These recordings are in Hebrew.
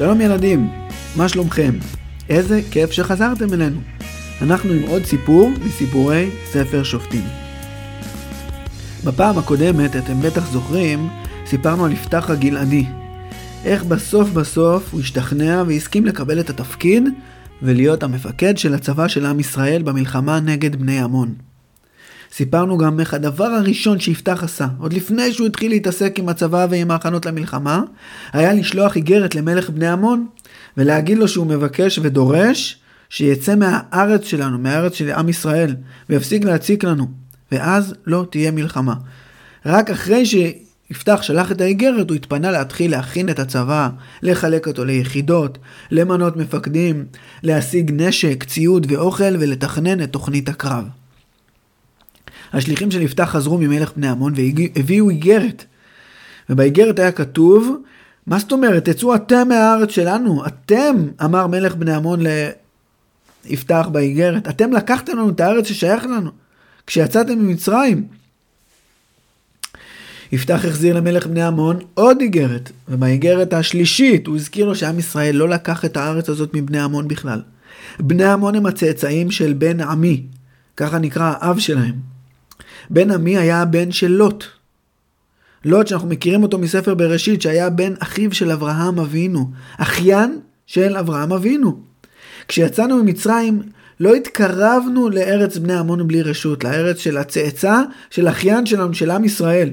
שלום ילדים, מה שלומכם? איזה כיף שחזרתם אלינו. אנחנו עם עוד סיפור מסיפורי ספר שופטים. בפעם הקודמת, אתם בטח זוכרים, סיפרנו על יפתח הגלעדי. איך בסוף בסוף הוא השתכנע והסכים לקבל את התפקיד ולהיות המפקד של הצבא של עם ישראל במלחמה נגד בני עמון. סיפרנו גם איך הדבר הראשון שיפתח עשה, עוד לפני שהוא התחיל להתעסק עם הצבא ועם ההכנות למלחמה, היה לשלוח איגרת למלך בני עמון, ולהגיד לו שהוא מבקש ודורש שיצא מהארץ שלנו, מהארץ של עם ישראל, ויפסיק להציק לנו, ואז לא תהיה מלחמה. רק אחרי שיפתח שלח את האיגרת, הוא התפנה להתחיל להכין את הצבא, לחלק אותו ליחידות, למנות מפקדים, להשיג נשק, ציוד ואוכל, ולתכנן את תוכנית הקרב. השליחים של יפתח חזרו ממלך בני עמון והביאו איגרת. ובאיגרת היה כתוב, מה זאת אומרת, תצאו אתם מהארץ שלנו, אתם, אמר מלך בני עמון ליפתח באיגרת, אתם לקחתם לנו את הארץ ששייך לנו, כשיצאתם ממצרים. יפתח החזיר למלך בני עמון עוד איגרת, ובאיגרת השלישית הוא הזכיר לו שעם ישראל לא לקח את הארץ הזאת מבני עמון בכלל. בני עמון הם הצאצאים של בן עמי, ככה נקרא האב שלהם. בן עמי היה הבן של לוט. לוט, שאנחנו מכירים אותו מספר בראשית, שהיה בן אחיו של אברהם אבינו, אחיין של אברהם אבינו. כשיצאנו ממצרים, לא התקרבנו לארץ בני עמון בלי רשות, לארץ של הצאצא של אחיין שלנו, של עם ישראל.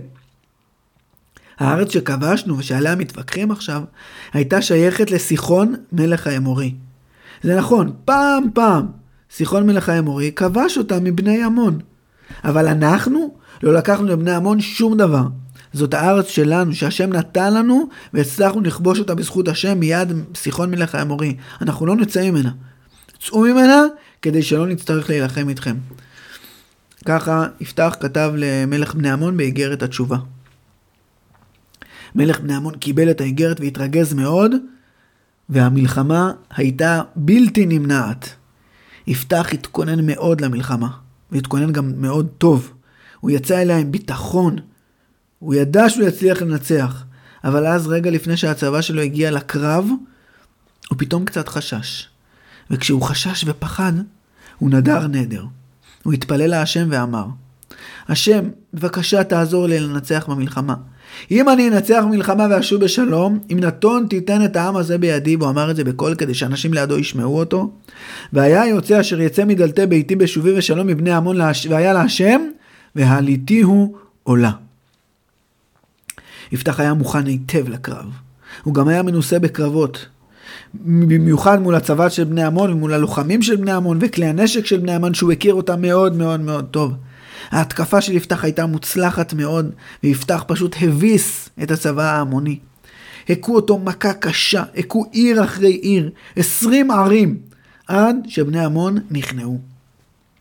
הארץ שכבשנו ושעליה מתווכחים עכשיו, הייתה שייכת לסיחון מלך האמורי. זה נכון, פעם פעם סיחון מלך האמורי כבש אותה מבני עמון. אבל אנחנו לא לקחנו לבני עמון שום דבר. זאת הארץ שלנו, שהשם נתן לנו, והצלחנו לכבוש אותה בזכות השם מיד סיחון מלך האמורי. אנחנו לא נצא ממנה. צאו ממנה כדי שלא נצטרך להילחם איתכם. ככה יפתח כתב למלך בני עמון באיגרת התשובה. מלך בני עמון קיבל את האיגרת והתרגז מאוד, והמלחמה הייתה בלתי נמנעת. יפתח התכונן מאוד למלחמה. והתכונן גם מאוד טוב. הוא יצא אליה עם ביטחון. הוא ידע שהוא יצליח לנצח. אבל אז רגע לפני שהצבא שלו הגיע לקרב, הוא פתאום קצת חשש. וכשהוא חשש ופחד, הוא נדר נדר. הוא התפלל להשם ואמר, השם, בבקשה תעזור לי לנצח במלחמה. אם אני אנצח במלחמה ואשוב בשלום, אם נתון תיתן את העם הזה בידי, והוא אמר את זה בקול כדי שאנשים לידו ישמעו אותו. והיה יוצא אשר יצא מדלתי ביתי בשובי ושלום מבני עמון, והיה להשם, והליתיהו עולה. יפתח היה מוכן היטב לקרב. הוא גם היה מנוסה בקרבות. במיוחד מול הצבא של בני עמון ומול הלוחמים של בני עמון וכלי הנשק של בני עמון שהוא הכיר אותם מאוד מאוד מאוד טוב. ההתקפה של יפתח הייתה מוצלחת מאוד, ויפתח פשוט הביס את הצבא ההמוני. הכו אותו מכה קשה, הכו עיר אחרי עיר, עשרים ערים, עד שבני עמון נכנעו.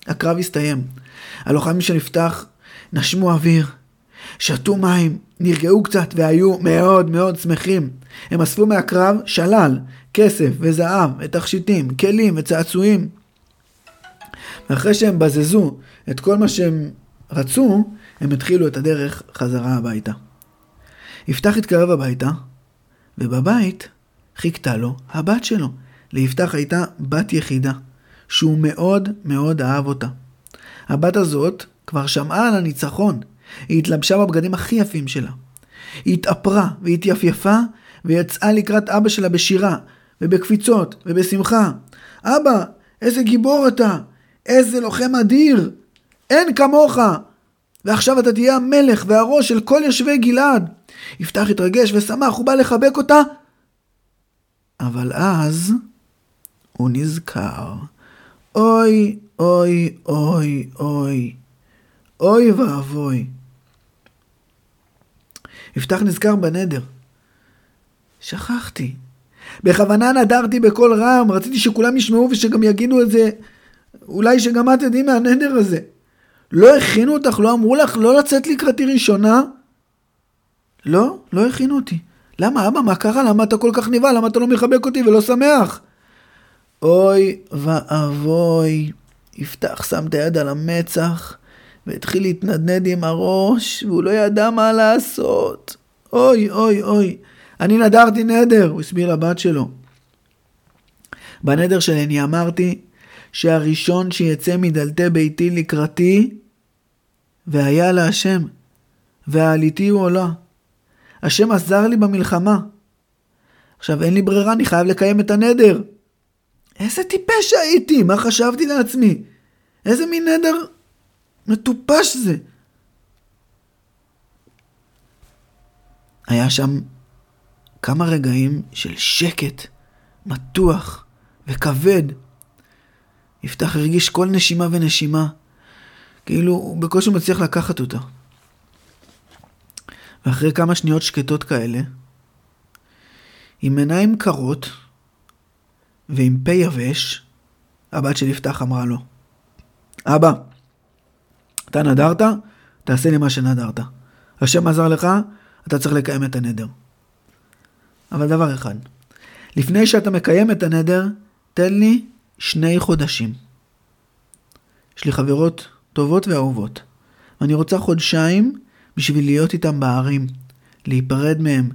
הקרב הסתיים. הלוחמים של יפתח נשמו אוויר, שתו מים, נרגעו קצת והיו מאוד מאוד שמחים. הם אספו מהקרב שלל, כסף וזהב, ותכשיטים, כלים וצעצועים. ואחרי שהם בזזו את כל מה שהם רצו, הם התחילו את הדרך חזרה הביתה. יפתח התקרב הביתה, ובבית חיכתה לו הבת שלו. ליפתח הייתה בת יחידה, שהוא מאוד מאוד אהב אותה. הבת הזאת כבר שמעה על הניצחון. היא התלבשה בבגדים הכי יפים שלה. היא התאפרה והתייפייפה ויצאה לקראת אבא שלה בשירה ובקפיצות ובשמחה. אבא, איזה גיבור אתה! איזה לוחם אדיר! אין כמוך! ועכשיו אתה תהיה המלך והראש של כל יושבי גלעד. יפתח התרגש ושמח, הוא בא לחבק אותה. אבל אז הוא נזכר. אוי, אוי, אוי, אוי. אוי ואבוי. יפתח נזכר בנדר. שכחתי. בכוונה נדרתי בקול רם, רציתי שכולם ישמעו ושגם יגידו את זה אולי שגם את תדעי מהנדר הזה. לא הכינו אותך? לא אמרו לך לא לצאת לקראתי ראשונה? לא, לא הכינו אותי. למה, אבא, מה קרה? למה אתה כל כך נבהל? למה אתה לא מחבק אותי ולא שמח? אוי ואבוי. יפתח שם את היד על המצח והתחיל להתנדנד עם הראש, והוא לא ידע מה לעשות. אוי, אוי, אוי. אני נדרתי נדר, הוא הסביר לבת שלו. בנדר שלני אמרתי שהראשון שיצא מדלתי ביתי לקראתי, והיה להשם, ועליתי הוא עולה. השם עזר לי במלחמה. עכשיו אין לי ברירה, אני חייב לקיים את הנדר. איזה טיפש הייתי, מה חשבתי לעצמי? איזה מין נדר מטופש זה. היה שם כמה רגעים של שקט, מתוח וכבד. יפתח הרגיש כל נשימה ונשימה, כאילו הוא בקושי מצליח לקחת אותה. ואחרי כמה שניות שקטות כאלה, עם עיניים קרות ועם פה יבש, הבת של יפתח אמרה לו, אבא, אתה נדרת? תעשה לי מה שנדרת. השם עזר לך, אתה צריך לקיים את הנדר. אבל דבר אחד, לפני שאתה מקיים את הנדר, תן לי שני חודשים. יש לי חברות טובות ואהובות, ואני רוצה חודשיים בשביל להיות איתם בערים, להיפרד מהם,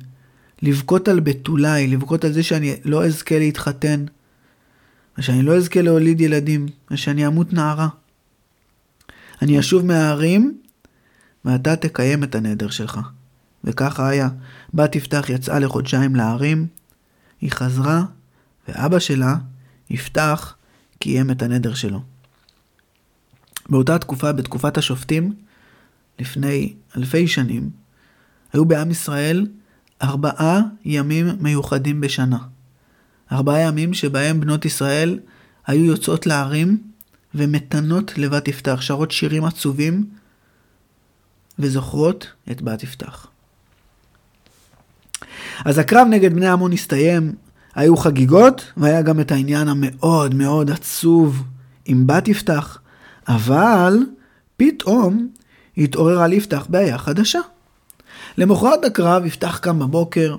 לבכות על בתולי, לבכות על זה שאני לא אזכה להתחתן, ושאני לא אזכה להוליד ילדים, ושאני אמות נערה. אני אשוב מהערים, ואתה תקיים את הנדר שלך. וככה היה. בת יפתח יצאה לחודשיים להרים, היא חזרה, ואבא שלה, יפתח, קיים את הנדר שלו. באותה תקופה, בתקופת השופטים, לפני אלפי שנים, היו בעם ישראל ארבעה ימים מיוחדים בשנה. ארבעה ימים שבהם בנות ישראל היו יוצאות להרים ומתנות לבת יפתח, שרות שירים עצובים וזוכרות את בת יפתח. אז הקרב נגד בני עמון הסתיים, היו חגיגות, והיה גם את העניין המאוד מאוד עצוב עם בת יפתח, אבל פתאום התעוררה ליפתח בעיה חדשה. למחרת הקרב יפתח קם בבוקר,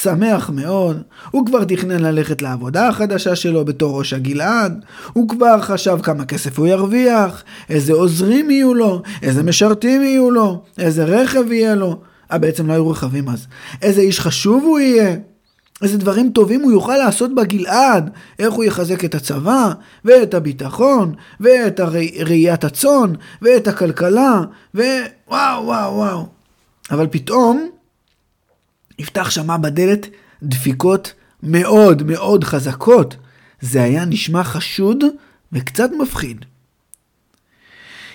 שמח מאוד, הוא כבר תכנן ללכת לעבודה החדשה שלו בתור ראש הגלעד, הוא כבר חשב כמה כסף הוא ירוויח, איזה עוזרים יהיו לו, איזה משרתים יהיו לו, איזה רכב יהיה לו. אה, בעצם לא היו רכבים אז. איזה איש חשוב הוא יהיה, איזה דברים טובים הוא יוכל לעשות בגלעד, איך הוא יחזק את הצבא, ואת הביטחון, ואת ראיית הצאן, ואת הכלכלה, ווואו וואו וואו. אבל פתאום, יפתח שמע בדלת דפיקות מאוד מאוד חזקות. זה היה נשמע חשוד וקצת מפחיד.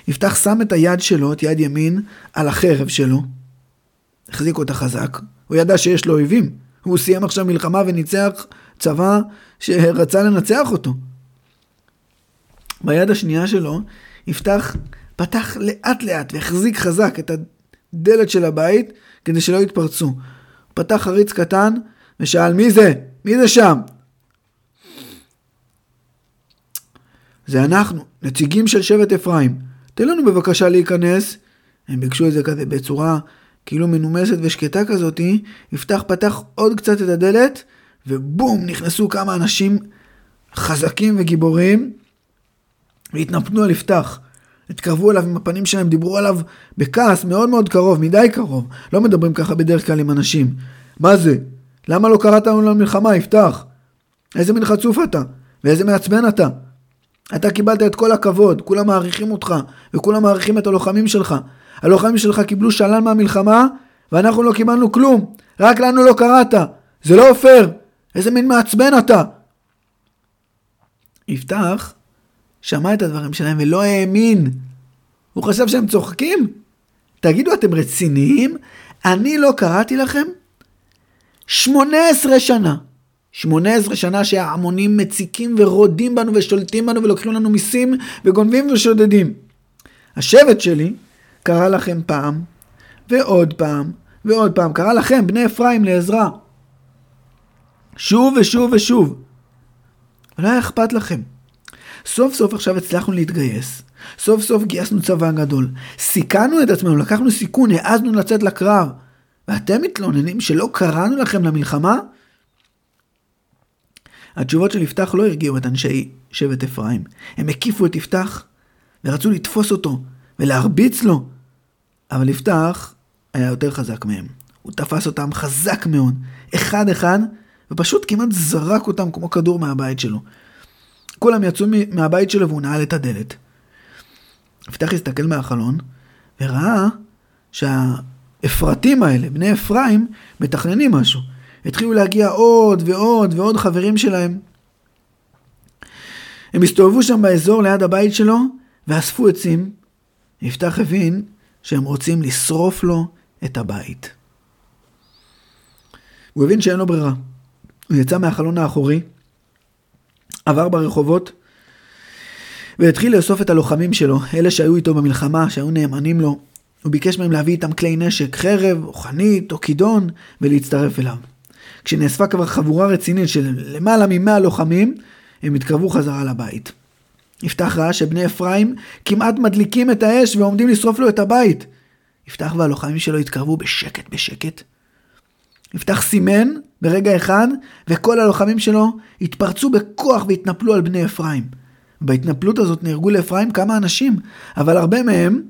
יפתח שם את היד שלו, את יד ימין, על החרב שלו. החזיק אותה חזק. הוא ידע שיש לו אויבים. הוא סיים עכשיו מלחמה וניצח צבא שרצה לנצח אותו. ביד השנייה שלו, יפתח פתח לאט לאט והחזיק חזק את הדלת של הבית כדי שלא יתפרצו. פתח חריץ קטן ושאל מי זה? מי זה שם? זה אנחנו, נציגים של שבט אפרים. תן לנו בבקשה להיכנס. הם ביקשו את זה כזה בצורה כאילו מנומסת ושקטה כזאתי, יפתח פתח עוד קצת את הדלת, ובום, נכנסו כמה אנשים חזקים וגיבורים, והתנפנו על יפתח. התקרבו אליו עם הפנים שלהם, דיברו עליו בכעס מאוד מאוד קרוב, מדי קרוב. לא מדברים ככה בדרך כלל עם אנשים. מה זה? למה לא קראת לנו למלחמה, יפתח? איזה מין חצוף אתה? ואיזה מעצבן אתה? אתה קיבלת את כל הכבוד, כולם מעריכים אותך, וכולם מעריכים את הלוחמים שלך. הלוחמים שלך קיבלו שלל מהמלחמה, ואנחנו לא קיבלנו כלום. רק לנו לא קראת. זה לא פייר. איזה מין מעצבן אתה. יפתח שמע את הדברים שלהם ולא האמין. הוא חשב שהם צוחקים? תגידו, אתם רציניים? אני לא קראתי לכם? 18 שנה. 18 שנה שההמונים מציקים ורודים בנו ושולטים בנו ולוקחים לנו מיסים וגונבים ושודדים. השבט שלי קרא לכם פעם, ועוד פעם, ועוד פעם, קרא לכם, בני אפרים, לעזרה. שוב ושוב ושוב. לא היה אכפת לכם. סוף סוף עכשיו הצלחנו להתגייס. סוף סוף גייסנו צבא גדול. סיכנו את עצמנו, לקחנו סיכון, העזנו לצאת לקרב. ואתם מתלוננים שלא קראנו לכם למלחמה? התשובות של יפתח לא הרגיעו את אנשי שבט אפרים. הם הקיפו את יפתח ורצו לתפוס אותו ולהרביץ לו. אבל יפתח היה יותר חזק מהם. הוא תפס אותם חזק מאוד, אחד אחד, ופשוט כמעט זרק אותם כמו כדור מהבית שלו. כולם יצאו מהבית שלו והוא נעל את הדלת. יפתח הסתכל מהחלון וראה שהאפרתים האלה, בני אפרים, מתכננים משהו. התחילו להגיע עוד ועוד ועוד חברים שלהם. הם הסתובבו שם באזור ליד הבית שלו ואספו עצים. יפתח הבין שהם רוצים לשרוף לו את הבית. הוא הבין שאין לו ברירה. הוא יצא מהחלון האחורי, עבר ברחובות, והתחיל לאסוף את הלוחמים שלו, אלה שהיו איתו במלחמה, שהיו נאמנים לו. הוא ביקש מהם להביא איתם כלי נשק, חרב, או חנית, או כידון, ולהצטרף אליו. כשנאספה כבר חבורה רצינית של למעלה ממאה לוחמים, הם התקרבו חזרה לבית. יפתח ראה שבני אפרים כמעט מדליקים את האש ועומדים לשרוף לו את הבית. יפתח והלוחמים שלו התקרבו בשקט בשקט. יפתח סימן ברגע אחד, וכל הלוחמים שלו התפרצו בכוח והתנפלו על בני אפרים. בהתנפלות הזאת נהרגו לאפרים כמה אנשים, אבל הרבה מהם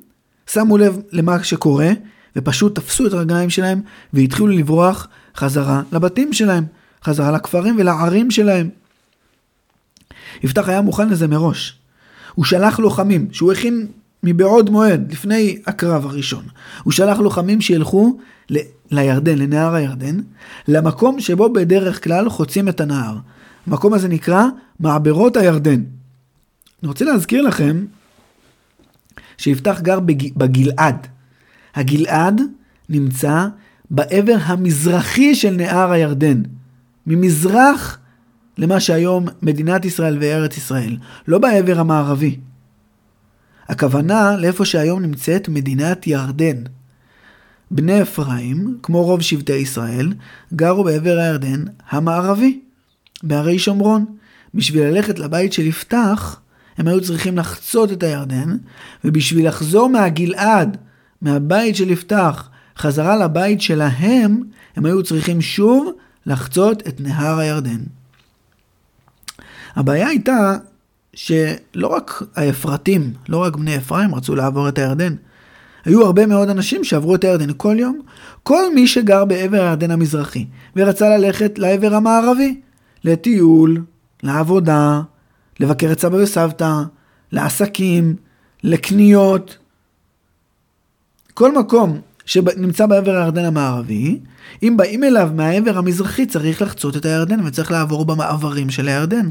שמו לב למה שקורה, ופשוט תפסו את הרגליים שלהם והתחילו לברוח חזרה לבתים שלהם, חזרה לכפרים ולערים שלהם. יפתח היה מוכן לזה מראש. הוא שלח לוחמים שהוא הכין מבעוד מועד, לפני הקרב הראשון. הוא שלח לוחמים שילכו ל- לירדן, לנהר הירדן, למקום שבו בדרך כלל חוצים את הנהר. המקום הזה נקרא מעברות הירדן. אני רוצה להזכיר לכם שיפתח גר בג... בגלעד. הגלעד נמצא בעבר המזרחי של נהר הירדן. ממזרח למה שהיום מדינת ישראל וארץ ישראל, לא בעבר המערבי. הכוונה לאיפה שהיום נמצאת מדינת ירדן. בני אפרים, כמו רוב שבטי ישראל, גרו בעבר הירדן המערבי, בהרי שומרון. בשביל ללכת לבית של יפתח, הם היו צריכים לחצות את הירדן, ובשביל לחזור מהגלעד, מהבית של יפתח, חזרה לבית שלהם, הם היו צריכים שוב לחצות את נהר הירדן. הבעיה הייתה שלא רק האפרתים, לא רק בני אפרים רצו לעבור את הירדן. היו הרבה מאוד אנשים שעברו את הירדן כל יום. כל מי שגר בעבר הירדן המזרחי ורצה ללכת לעבר המערבי, לטיול, לעבודה, לבקר את סבא וסבתא, לעסקים, לקניות. כל מקום שנמצא בעבר הירדן המערבי, אם באים אליו מהעבר המזרחי צריך לחצות את הירדן וצריך לעבור במעברים של הירדן.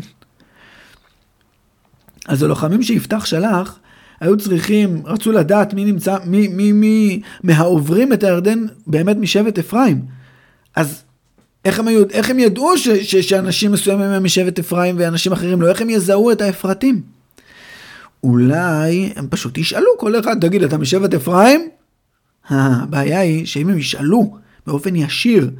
אז הלוחמים שיפתח שלח, היו צריכים, רצו לדעת מי נמצא, מי, מי, מי מהעוברים את הירדן באמת משבט אפרים. אז איך הם, איך הם ידעו ש, ש, שאנשים מסוימים הם משבט אפרים ואנשים אחרים לא? איך הם יזהו את האפרתים? אולי הם פשוט ישאלו כל אחד, תגיד, אתה משבט אפרים? הבעיה היא שאם הם ישאלו באופן ישיר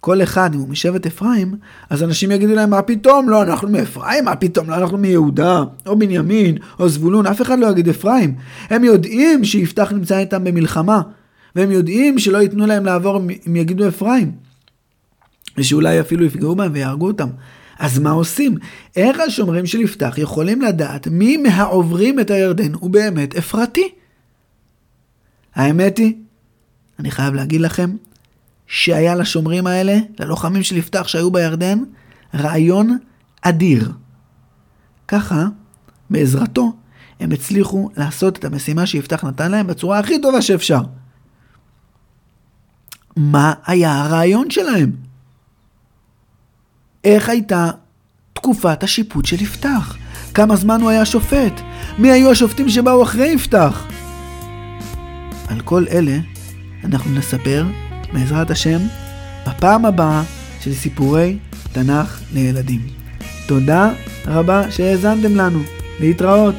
כל אחד, אם הוא משבט אפרים, אז אנשים יגידו להם, מה פתאום? לא, אנחנו מאפרים, מה פתאום? לא, אנחנו מיהודה, או בנימין, או זבולון, אף אחד לא יגיד אפרים. הם יודעים שיפתח נמצא איתם במלחמה, והם יודעים שלא ייתנו להם לעבור אם יגידו אפרים. ושאולי אפילו יפגעו בהם ויהרגו אותם. אז מה עושים? איך השומרים של יפתח יכולים לדעת מי מהעוברים את הירדן הוא באמת אפרתי? האמת היא, אני חייב להגיד לכם, שהיה לשומרים האלה, ללוחמים של יפתח שהיו בירדן, רעיון אדיר. ככה, בעזרתו, הם הצליחו לעשות את המשימה שיפתח נתן להם בצורה הכי טובה שאפשר. מה היה הרעיון שלהם? איך הייתה תקופת השיפוט של יפתח? כמה זמן הוא היה שופט? מי היו השופטים שבאו אחרי יפתח? על כל אלה אנחנו נספר בעזרת השם, בפעם הבאה של סיפורי תנ"ך לילדים. תודה רבה שהאזנתם לנו. להתראות.